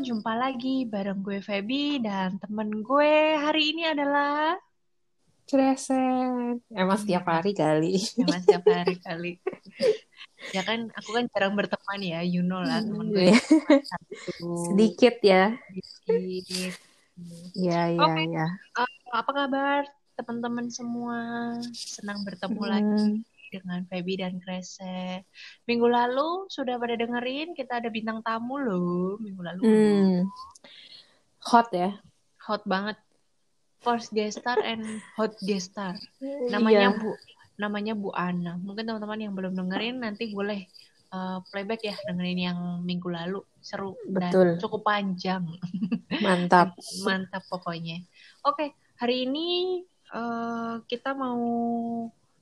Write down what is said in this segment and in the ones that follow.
jumpa lagi bareng gue Feby dan temen gue hari ini adalah Cresen. Emang setiap hari kali. Emang setiap hari kali. ya kan, aku kan jarang berteman ya, you know lah temen gue. Iya. Sedikit ya. Sedikit. Iya, iya, iya. Eh, apa kabar teman-teman semua? Senang bertemu Hmm, lagi dengan Feby dan Krese. Minggu lalu sudah pada dengerin kita ada bintang tamu loh minggu lalu. hmm. Hot ya. Hot banget. First guest star and hot guest star. Namanya Iya. Bu namanya Bu Ana. Mungkin teman-teman yang belum dengerin nanti boleh eh, playback ya dengerin yang minggu lalu. Seru Betul. dan cukup panjang. Mantap. Mantap pokoknya. Oke, hari ini eh, kita mau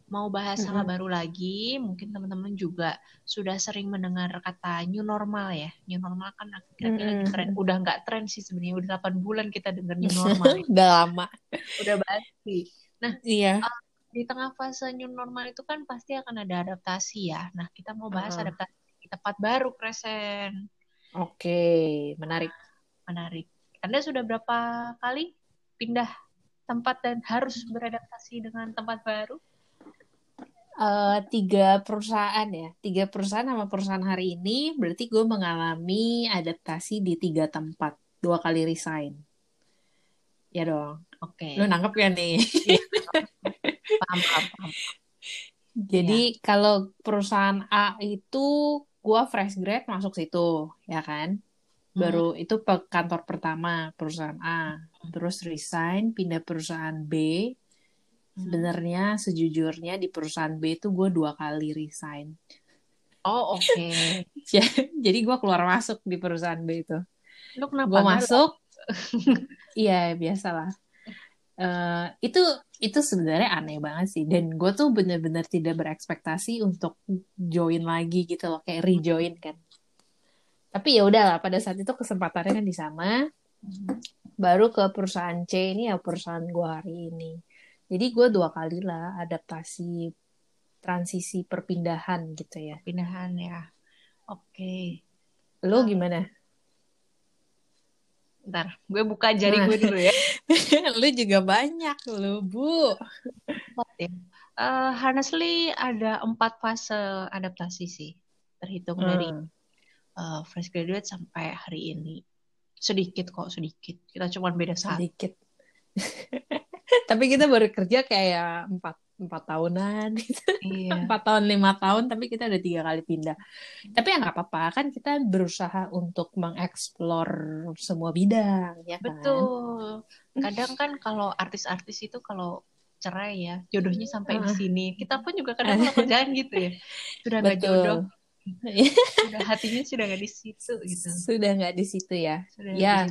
mau bahas hal Mm-mm. baru lagi. Mungkin teman-teman juga sudah sering mendengar kata new normal ya. New normal kan akhir-akhir lagi Mm-mm. tren. Udah nggak tren sih sebenarnya. Udah 8 bulan kita dengar new normal. Udah lama. Udah basi. Iya. Di tengah fase new normal itu kan pasti akan ada adaptasi ya. Nah, kita mau bahas Heeh. adaptasi di tempat baru, Kresen. Oke, menarik. Menarik. Anda sudah berapa kali pindah tempat dan harus beradaptasi dengan tempat baru? Eh, tiga perusahaan ya. Tiga perusahaan sama perusahaan hari ini berarti gue mengalami adaptasi di tiga tempat. Dua kali resign. Ya dong. Oke. Lu nangkep ya nih? Paham, paham, paham. Jadi kalau perusahaan A itu gua fresh grad masuk situ, ya kan? Baru itu pe- kantor pertama perusahaan A. Terus resign pindah perusahaan B. Sebenarnya sejujurnya di perusahaan B itu gue dua kali resign. Oh, oke. Jadi gua keluar masuk di perusahaan B itu. Lu kenapa? Gue masuk, iya biasalah. Eh, itu itu sebenarnya aneh banget sih. Dan gue tuh bener-bener tidak berekspektasi untuk join lagi gitu loh, kayak rejoin kan. Tapi ya udahlah, pada saat itu kesempatannya kan di sana. Baru ke perusahaan C ini ya perusahaan gue hari ini. Jadi gue dua kali lah adaptasi transisi perpindahan gitu ya. Pindahan ya. Oke. Lo gimana? Ntar, gue buka jari Nah. gue dulu ya. Lu juga banyak lo, Bu. Eh, honestly, ada empat fase adaptasi sih. Terhitung dari Hmm. eh, fresh graduate sampai hari ini. Sedikit kok, sedikit. Kita cuma beda satu. sedikit. tapi kita baru kerja kayak empat empat tahunan, Iya. empat tahun lima tahun, tapi kita udah tiga kali pindah. Tapi ya nggak apa-apa, kan kita berusaha untuk mengeksplor semua bidang, ya kan? Betul. Kadang kan kalau artis-artis itu kalau cerai ya, jodohnya sampai di Ah. sini. Kita pun juga kadang kalau kerjaan gitu ya. Sudah nggak jodoh, sudah hatinya sudah nggak di situ gitu. Sudah nggak di situ ya. Sudah Ya,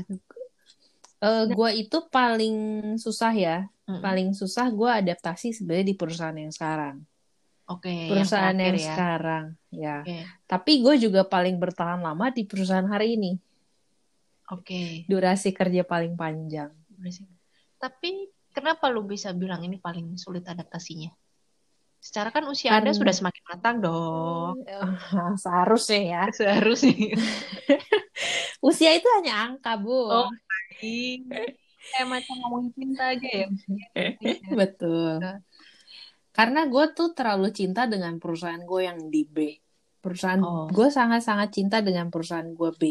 situ. Eh gue itu paling susah ya, Mm-mm. paling susah gue adaptasi sebenarnya di perusahaan yang sekarang. Oke, yang Perusahaan yang, terakhir ya. sekarang, ya. Oke, Tapi gue juga paling bertahan lama di perusahaan hari ini. oke. Durasi kerja paling panjang. Tapi kenapa lu bisa bilang ini paling sulit adaptasinya? Secara kan usia Anda Karena- sudah semakin matang dong. Eh, Seharusnya ya. Seharusnya. Usia itu hanya angka, Bu. Oh. Kayak macam ngomongin cinta aja ya. Betul. Karena gue tuh terlalu cinta dengan perusahaan gue yang di B. Perusahaan Oh. gue sangat-sangat cinta dengan perusahaan gue B.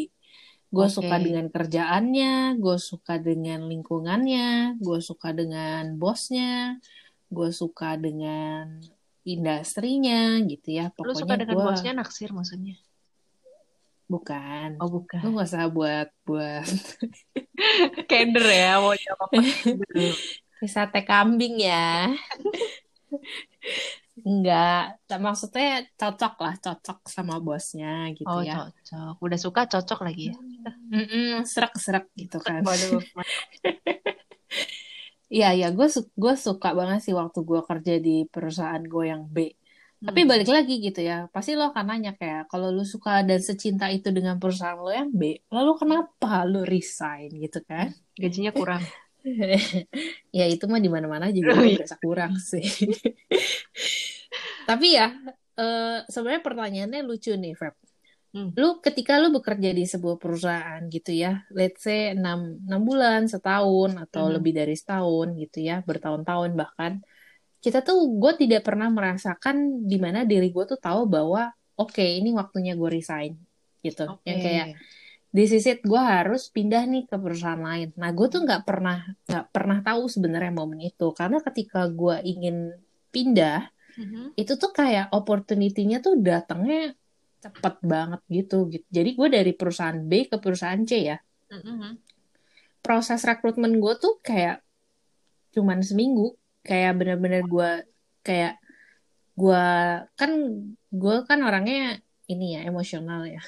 Gue Oke. suka dengan kerjaannya, gue suka dengan lingkungannya, gue suka dengan bosnya, gue suka dengan industrinya gitu ya. Lu Pokoknya suka dengan gue bosnya naksir maksudnya? Bukan. Oh bukan. Lu gak usah buat buat Kender ya mau jawab apa sate kambing ya. Enggak, maksudnya cocok lah, cocok sama bosnya gitu Oh ya. cocok. Udah suka cocok lagi ya. Mm-mm, serak-serak gitu kan. Waduh. Iya, iya, gue su gue suka banget sih waktu gue kerja di perusahaan gue yang B. Tapi Hmm. balik lagi gitu ya, pasti lo akan nanya kayak, kalau lo suka dan secinta itu dengan perusahaan lo yang B, lalu kenapa lo resign gitu kan? Gajinya kurang. ya itu mah di mana-mana juga Oh, iya. berasa kurang sih. Tapi ya, eh, sebenarnya pertanyaannya lucu nih, Feb. Hmm. Lu ketika lu bekerja di sebuah perusahaan gitu ya, let's say 6, 6 bulan, setahun atau hmm. lebih dari setahun gitu ya, bertahun-tahun bahkan kita tuh gue tidak pernah merasakan di mana diri gue tuh tahu bahwa oke okay, ini waktunya gue resign gitu. Okay. Yang kayak this is it gue harus pindah nih ke perusahaan lain. Nah gue tuh nggak pernah nggak pernah tahu sebenarnya momen itu karena ketika gue ingin pindah mm-hmm. itu tuh kayak opportunity-nya tuh datangnya cepet banget gitu gitu jadi gue dari perusahaan B ke perusahaan C ya mm-hmm. proses rekrutmen gue tuh kayak cuman seminggu kayak bener-bener gue kayak gue kan gue kan orangnya ini ya emosional ya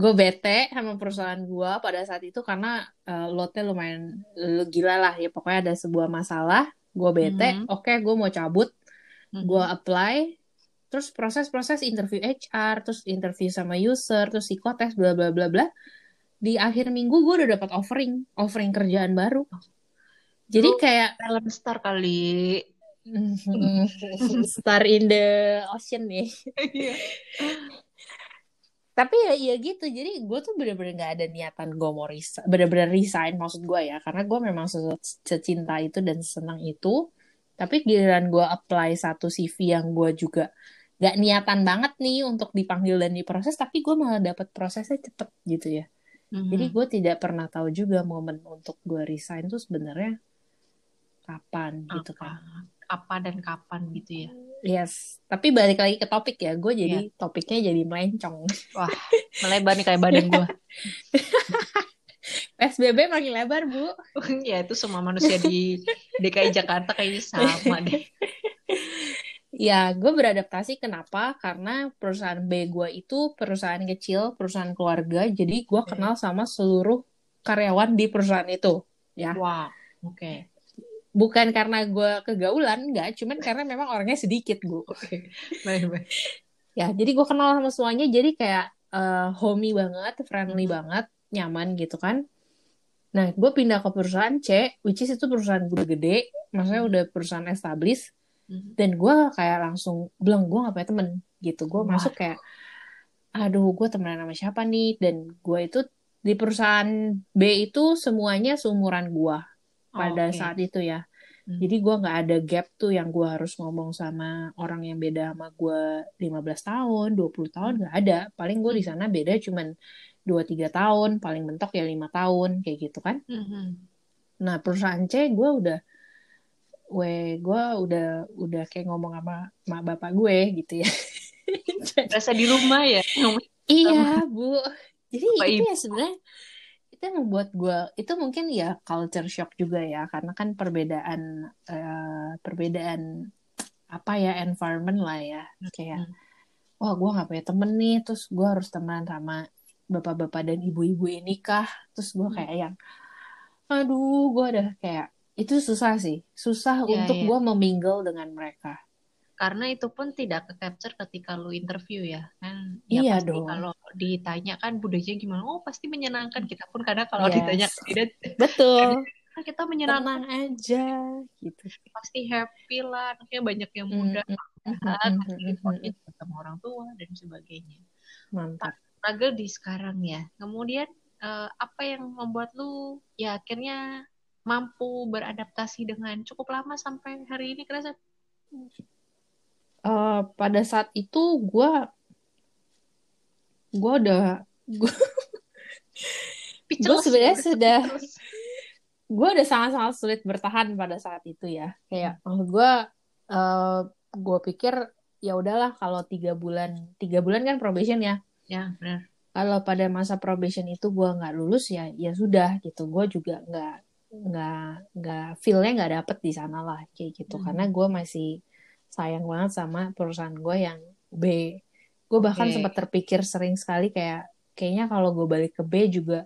gue bete sama perusahaan gue pada saat itu karena uh, lotnya lumayan gila lah ya pokoknya ada sebuah masalah gue bete mm-hmm. oke okay, gue mau cabut mm-hmm. gue apply terus proses-proses interview HR, terus interview sama user, terus psikotes, bla bla bla bla. Di akhir minggu gue udah dapat offering, offering kerjaan baru. Jadi oh, kayak talent star kali. star in the ocean nih. Iya. Tapi ya, ya gitu, jadi gue tuh bener-bener gak ada niatan gue mau resign, bener-bener resign maksud gue ya, karena gue memang secinta itu dan senang itu. Tapi giliran gue apply satu CV yang gue juga gak niatan banget nih untuk dipanggil dan diproses tapi gue malah dapat prosesnya cepet gitu ya mm-hmm. jadi gue tidak pernah tahu juga momen untuk gue resign tuh sebenarnya kapan apa, gitu kan apa dan kapan gitu ya yes tapi balik lagi ke topik ya gue jadi yeah. topiknya jadi melencong wah melebar nih kayak badan gue PSBB makin lebar bu ya itu semua manusia di DKI Jakarta kayaknya sama deh Ya, gue beradaptasi kenapa? Karena perusahaan B gue itu perusahaan kecil, perusahaan keluarga, jadi gue kenal sama seluruh karyawan di perusahaan itu. Ya. Wow, oke. Okay. Bukan karena gue kegaulan, enggak, cuman karena memang orangnya sedikit, gue. Oke, baik, baik. Ya, jadi gue kenal sama semuanya, jadi kayak uh, homey banget, friendly hmm. banget, nyaman gitu kan. Nah, gue pindah ke perusahaan C, which is itu perusahaan gue gede, maksudnya udah perusahaan established Mm-hmm. dan gue kayak langsung bilang gue gak punya temen gitu gue masuk kayak aduh gue temenan sama siapa nih dan gue itu di perusahaan B itu semuanya seumuran gue pada oh, okay. saat itu ya. Hmm. jadi gue nggak ada gap tuh yang gue harus ngomong sama orang yang beda sama gue 15 tahun 20 tahun nggak ada. Paling gue di mm. sana beda cuman dua tiga tahun paling mentok ya lima tahun kayak gitu kan. Hmm. nah perusahaan C gue udah we gue udah udah kayak ngomong sama mak bapak gue gitu ya. Rasa di rumah ya? Iya bu. Jadi Bapak itu ya sebenarnya itu yang membuat gue itu mungkin ya culture shock juga ya karena kan perbedaan uh, perbedaan apa ya environment lah ya kayak hmm. wah gue nggak punya temen nih terus gue harus teman sama bapak-bapak dan ibu-ibu ini kah terus gue hmm. kayak yang aduh gue udah kayak itu susah sih susah yeah, untuk yeah. gue memingle dengan mereka karena itu pun tidak ke capture ketika lu interview ya kan? Ya iya pasti dong. kalau ditanya kan budayanya gimana? Oh pasti menyenangkan kita pun. Karena kalau yes. ditanya tidak betul. kita menyenangkan. Tenang aja gitu. Pasti happy lah anaknya banyak yang muda mm, mm, mm, ketemu orang tua dan sebagainya. Mantap. Struggle di sekarang ya. Kemudian uh, apa yang membuat lu ya akhirnya mampu beradaptasi dengan cukup lama sampai hari ini kerasa? Uh, pada saat itu gue gue udah gue gue sebenarnya sudah gue udah sangat-sangat sulit bertahan pada saat itu ya. Kayak gue uh, gue pikir ya udahlah kalau tiga bulan tiga bulan kan probation ya. Ya benar. Kalau pada masa probation itu gue nggak lulus ya ya sudah gitu. Gue juga nggak nggak nggak feelnya nggak dapet di sana lah kayak gitu. Hmm. karena gue masih sayang banget sama perusahaan gue yang B. Gue bahkan okay. sempat terpikir sering sekali kayak kayaknya kalau gue balik ke B juga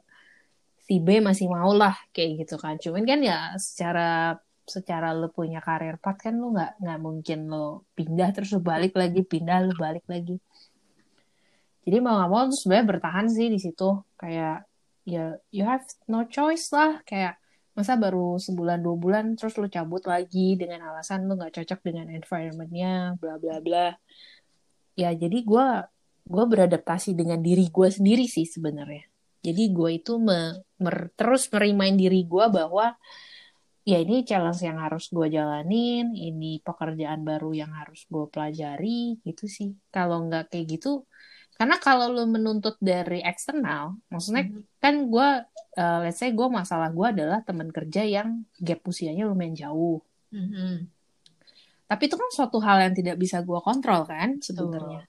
si B masih mau lah kayak gitu kan. Cuman kan ya secara secara lo punya karir path kan lo nggak nggak mungkin lo pindah terus lo balik lagi pindah lo balik lagi. Jadi mau nggak mau tuh sebenarnya bertahan sih di situ. Kayak ya you have no choice lah. Kayak masa baru sebulan dua bulan terus lu cabut lagi dengan alasan lu nggak cocok dengan environmentnya bla bla bla. Ya jadi gue gue beradaptasi dengan diri gue sendiri sih sebenarnya. Jadi gue itu me, mer, terus merimain diri gue bahwa ya ini challenge yang harus gue jalanin ini pekerjaan baru yang harus gue pelajari gitu sih. Kalau nggak kayak gitu karena kalau lu menuntut dari eksternal maksudnya mm -hmm. kan gue uh, let's say gue masalah gue adalah teman kerja yang gap usianya lumayan jauh. Mm -hmm. tapi itu kan suatu hal yang tidak bisa gue kontrol kan sebenarnya.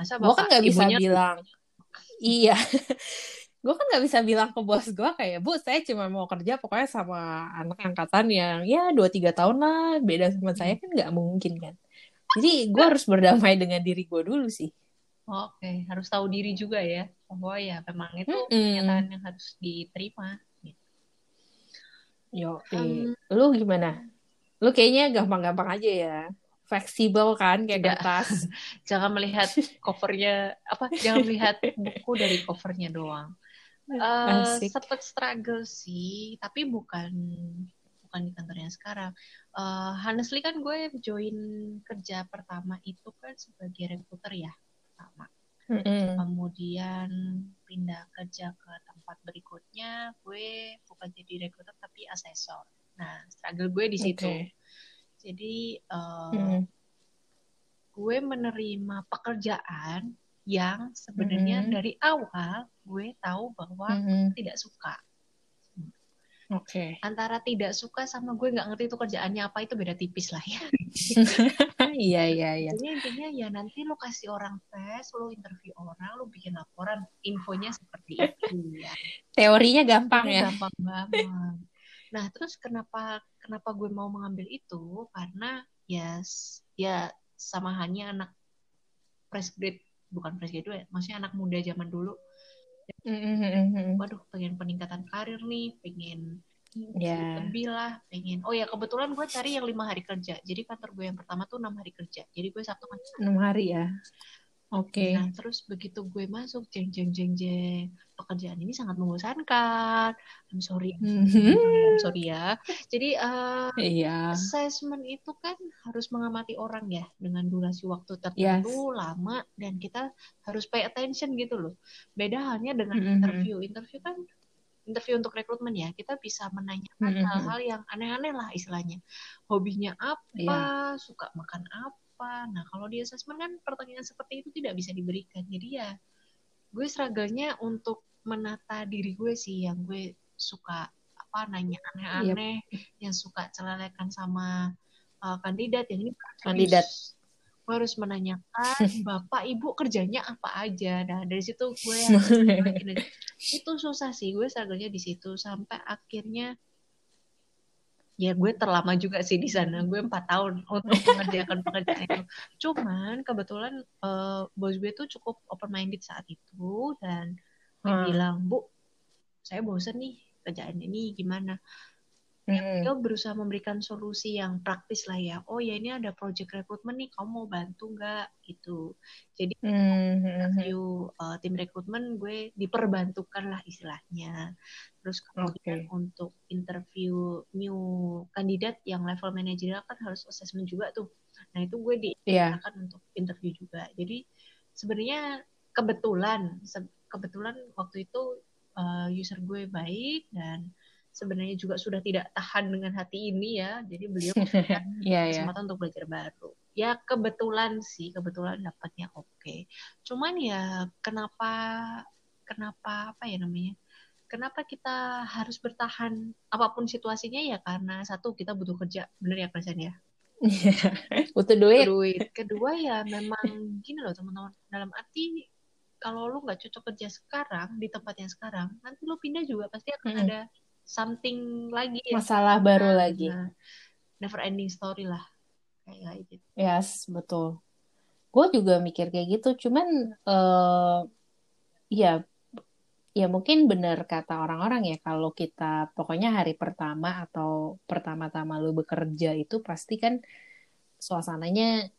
Gue kan nggak bisa bilang iya. Gue kan nggak bisa bilang ke bos gue kayak bu saya cuma mau kerja pokoknya sama anak angkatan yang ya dua tiga tahun lah beda sama saya kan nggak mungkin kan. Jadi gue harus berdamai dengan diri gue dulu sih oke okay. harus tahu diri juga ya bahwa ya memang itu mm -hmm. kenyataan yang harus diterima yo um, lu gimana lu kayaknya gampang-gampang aja ya fleksibel kan kayak Tidak. kertas. jangan melihat covernya apa jangan melihat buku dari covernya doang. Uh, sempet struggle sih, tapi bukan bukan di kantornya sekarang. Uh, honestly kan gue join kerja pertama itu kan sebagai recruiter ya pertama. Mm-hmm. Kemudian pindah kerja ke tempat berikutnya, gue bukan jadi recruiter tapi asesor. Nah, struggle gue di situ. Okay. Jadi uh, hmm. gue menerima pekerjaan yang sebenarnya hmm. dari awal gue tahu bahwa hmm. tidak suka. Oke. Okay. Antara tidak suka sama gue nggak ngerti itu kerjaannya apa itu beda tipis lah ya. Iya iya iya. Jadi intinya ya nanti lo kasih orang tes, lo interview orang, lo bikin laporan, infonya seperti itu ya. Teorinya gampang Teorinya ya. Gampang banget. Nah, terus kenapa kenapa gue mau mengambil itu? Karena ya ya sama hanya anak fresh grade bukan fresh grade ya, maksudnya anak muda zaman dulu. Mm-hmm. Waduh, pengen peningkatan karir nih, pengen yeah. lebih lah, pengen. Oh ya kebetulan gue cari yang lima hari kerja. Jadi kantor gue yang pertama tuh enam hari kerja. Jadi gue kan. Enam hari ya. Oke. Okay. Nah, terus begitu gue masuk, jeng jeng jeng jeng, pekerjaan ini sangat membosankan. I'm sorry, mm-hmm. I'm sorry ya. Jadi uh, iya. assessment itu kan harus mengamati orang ya dengan durasi waktu tertentu yes. lama dan kita harus pay attention gitu loh. Beda halnya dengan mm-hmm. interview. Interview kan interview untuk rekrutmen ya kita bisa menanyakan mm-hmm. hal-hal yang aneh-aneh lah istilahnya. Hobinya apa, yeah. suka makan apa apa. Nah, kalau di assessment kan pertanyaan seperti itu tidak bisa diberikan. Jadi ya gue struggle-nya untuk menata diri gue sih yang gue suka apa nanya aneh-aneh, yep. yang suka celelekan sama uh, kandidat yang ini kandidat gue harus menanyakan bapak ibu kerjanya apa aja nah dari situ gue itu susah sih gue struggle-nya di situ sampai akhirnya ya gue terlama juga sih di sana. Gue empat tahun untuk mengerjakan pekerjaan itu. Cuman kebetulan uh, bos gue tuh cukup open minded saat itu dan hmm. bilang bu saya bosen nih kerjaan ini gimana hmm. dia berusaha memberikan solusi yang praktis lah ya oh ya ini ada project recruitment nih kamu mau bantu nggak gitu jadi hmm. interview uh, tim rekrutmen gue diperbantukan lah istilahnya terus kemudian okay. untuk interview new kandidat yang level manajerial kan harus assessment juga tuh nah itu gue diarahkan yeah. untuk interview juga jadi sebenarnya kebetulan kebetulan waktu itu uh, user gue baik dan sebenarnya juga sudah tidak tahan dengan hati ini ya. Jadi beliau punya yeah, kesempatan yeah. untuk belajar baru. Ya kebetulan sih, kebetulan dapatnya oke. Okay. Cuman ya kenapa kenapa apa ya namanya? Kenapa kita harus bertahan apa pun situasinya ya karena satu kita butuh kerja, bener ya Kristen ya? butuh duit. duit. Kedua ya memang gini loh teman-teman. Dalam arti kalau lu nggak cocok kerja sekarang di tempat yang sekarang, nanti lu pindah juga pasti akan hmm. ada something lagi ya. masalah baru nah, lagi. never ending story lah. Kayak gitu. Yes betul. Gue juga mikir kayak gitu. Cuman uh, ya ya mungkin benar kata orang-orang ya kalau kita pokoknya hari pertama atau pertama-tama lu bekerja itu pasti kan suasananya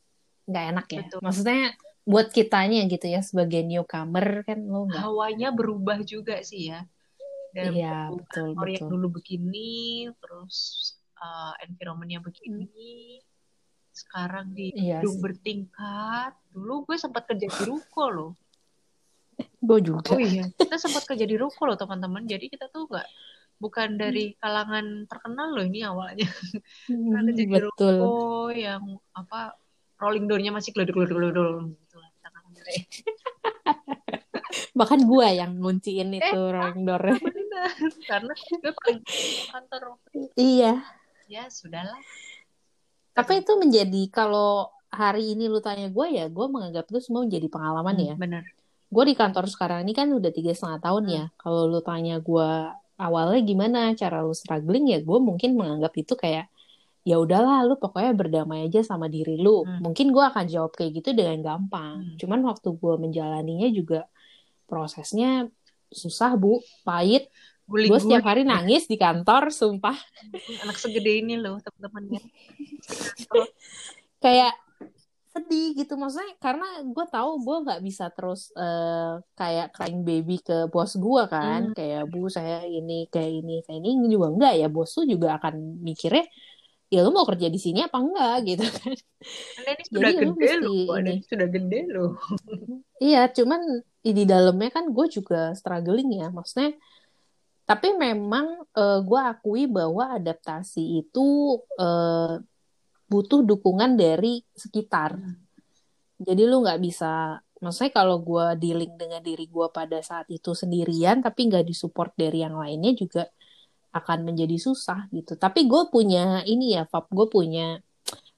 nggak enak ya. Betul. maksudnya buat kitanya gitu ya sebagai newcomer kan lo nggak hawanya berubah juga sih ya dan iya, betul, betul. yang dulu begini terus uh, environmentnya begini sekarang di iya gedung bertingkat. Dulu gue sempat kerja di ruko loh. Gue juga. Oh iya kita sempat kerja di ruko loh teman-teman. Jadi kita tuh nggak bukan dari kalangan terkenal loh ini awalnya. Kita kerja di betul. ruko yang apa rolling door-nya masih gelodok gelodok gitu lah bahkan gue yang ngunciin itu Eh, rolling door karena gue paling kantor. Iya. Ya sudahlah. Tapi itu menjadi kalau hari ini lu tanya gue ya gue menganggap itu semua menjadi pengalaman ya. Hmm, benar. Gue di kantor sekarang ini kan udah tiga setengah tahun ya. Kalau lu tanya gue awalnya gimana cara lu struggling ya gue mungkin menganggap itu kayak ya udahlah lu pokoknya berdamai aja sama diri lu. Hmm. mungkin gue akan jawab kayak gitu dengan gampang. Hmm. cuman waktu gue menjalaninya juga prosesnya susah bu. Pahit gue setiap hari nangis di kantor sumpah. Anak segede ini loh teman-teman ya kayak sedih gitu maksudnya karena gue tahu gue nggak bisa terus eh, kayak crying baby ke bos gue kan. Hmm. kayak bu saya ini kayak ini kayak ini. Juga enggak ya bos tuh juga akan mikirnya ya lu mau kerja di sini apa enggak gitu kan. Anda ini sudah Jadi lu gede mesti loh anda ini. ini. sudah gede loh. Iya cuman di dalamnya kan gue juga struggling ya. Maksudnya tapi memang gue akui bahwa adaptasi itu eh, butuh dukungan dari sekitar Jadi lu nggak bisa, maksudnya kalau gue dealing dengan diri gue pada saat itu sendirian, tapi nggak disupport dari yang lainnya juga akan menjadi susah gitu. Tapi gue punya ini ya, Fab, gue punya,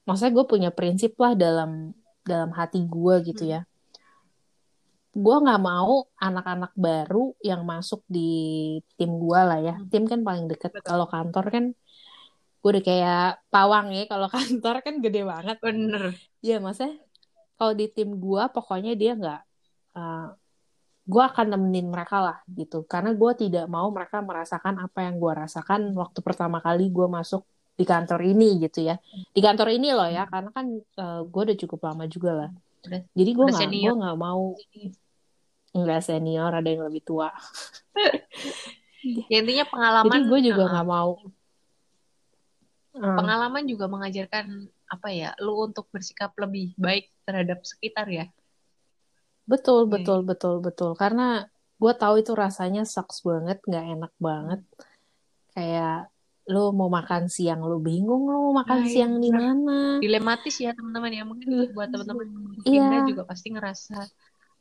maksudnya gue punya prinsip lah dalam dalam hati gue gitu ya. Gue nggak mau anak-anak baru yang masuk di tim gue lah ya. Hmm. Tim kan paling deket. Kalau kantor kan, gue udah kayak pawang ya. Kalau kantor kan gede banget. bener Iya, maksudnya kalau di tim gua pokoknya dia nggak uh, gua akan nemenin mereka lah gitu. Karena gua tidak mau mereka merasakan apa yang gua rasakan waktu pertama kali gua masuk di kantor ini gitu ya. Di kantor ini loh ya, karena kan uh, gua udah cukup lama juga lah. Jadi gua udah nggak gua nggak mau nggak senior ada yang lebih tua. ya intinya pengalaman Jadi gue juga uh, nggak mau. Uh, pengalaman juga mengajarkan apa ya lu untuk bersikap lebih baik terhadap sekitar ya Betul, Oke. betul, betul, betul. Karena gue tahu itu rasanya sucks banget, nggak enak banget. Kayak lu mau makan siang lu bingung lu mau makan Nah, iya, siang di benar. mana. dilematis ya teman-teman ya mungkin buat teman-teman yang Iya. juga pasti ngerasa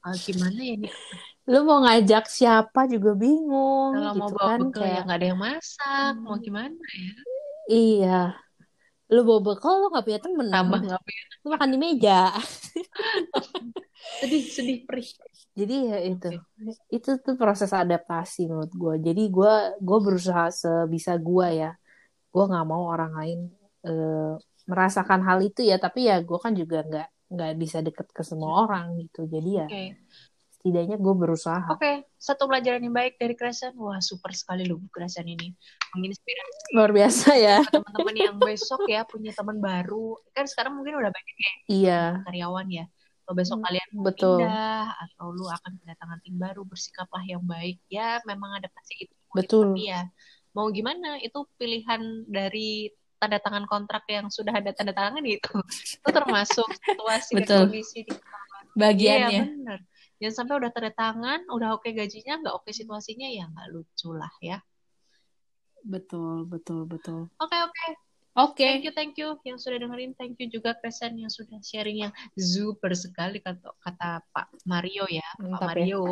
"Ah, gimana ya nih Lu mau ngajak siapa juga bingung kalau mau gitu bawa kan bekal ya kayak nggak ada yang masak mau gimana ya iya. Lu bawa bekal lu nggak punya temen. tambah nggak punya Lu makan di meja. sedih sedih perih Jadi ya itu. Itu tuh proses adaptasi menurut gue. Jadi gue gue berusaha sebisa gue ya. Gue nggak mau orang lain eh, merasakan hal itu ya. Tapi ya gue kan juga nggak nggak bisa deket ke semua orang gitu. Jadi ya oke setidaknya gue berusaha. oke satu pelajaran yang baik dari Kresan wah super sekali loh Kresan ini menginspirasi Luar biasa ya. teman-teman yang besok ya punya teman baru kan sekarang mungkin udah banyak ya Iya, karyawan ya atau besok kalian mau betul. pindah atau lu akan kedatangan tim baru bersikaplah yang baik ya memang adaptasi itu Betul. tapi ya mau gimana itu pilihan dari tanda tangan kontrak yang sudah ada tanda tangan itu itu termasuk situasi Betul. dan kondisi di iya Bagiannya. benar jangan sampai udah tanda tangan udah oke gajinya nggak oke situasinya ya nggak lucu lah ya Betul, betul, betul. oke oke Oke. Thank you, thank you yang sudah dengerin. Thank you juga Kresen yang sudah sharing yang super sekali kata, kata Pak Mario ya. Mantap Pak ya. Mario.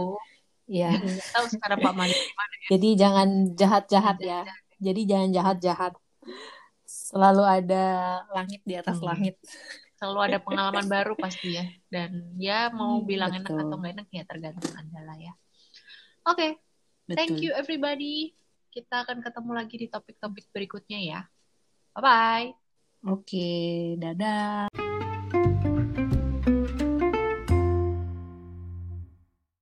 Iya. Nggak tahu sekarang Pak Mario gimana. Jadi jangan jahat-jahat ya. Jadi jangan jahat-jahat. Selalu ada langit di atas Hmm. langit. Selalu ada pengalaman baru pasti ya. Dan ya mau Hmm, bilang enak betul. atau nggak enak ya tergantung Anda lah ya. Oke, thank Betul. you everybody. Kita akan ketemu lagi di topik-topik berikutnya ya. Bye-bye. Oke, dadah.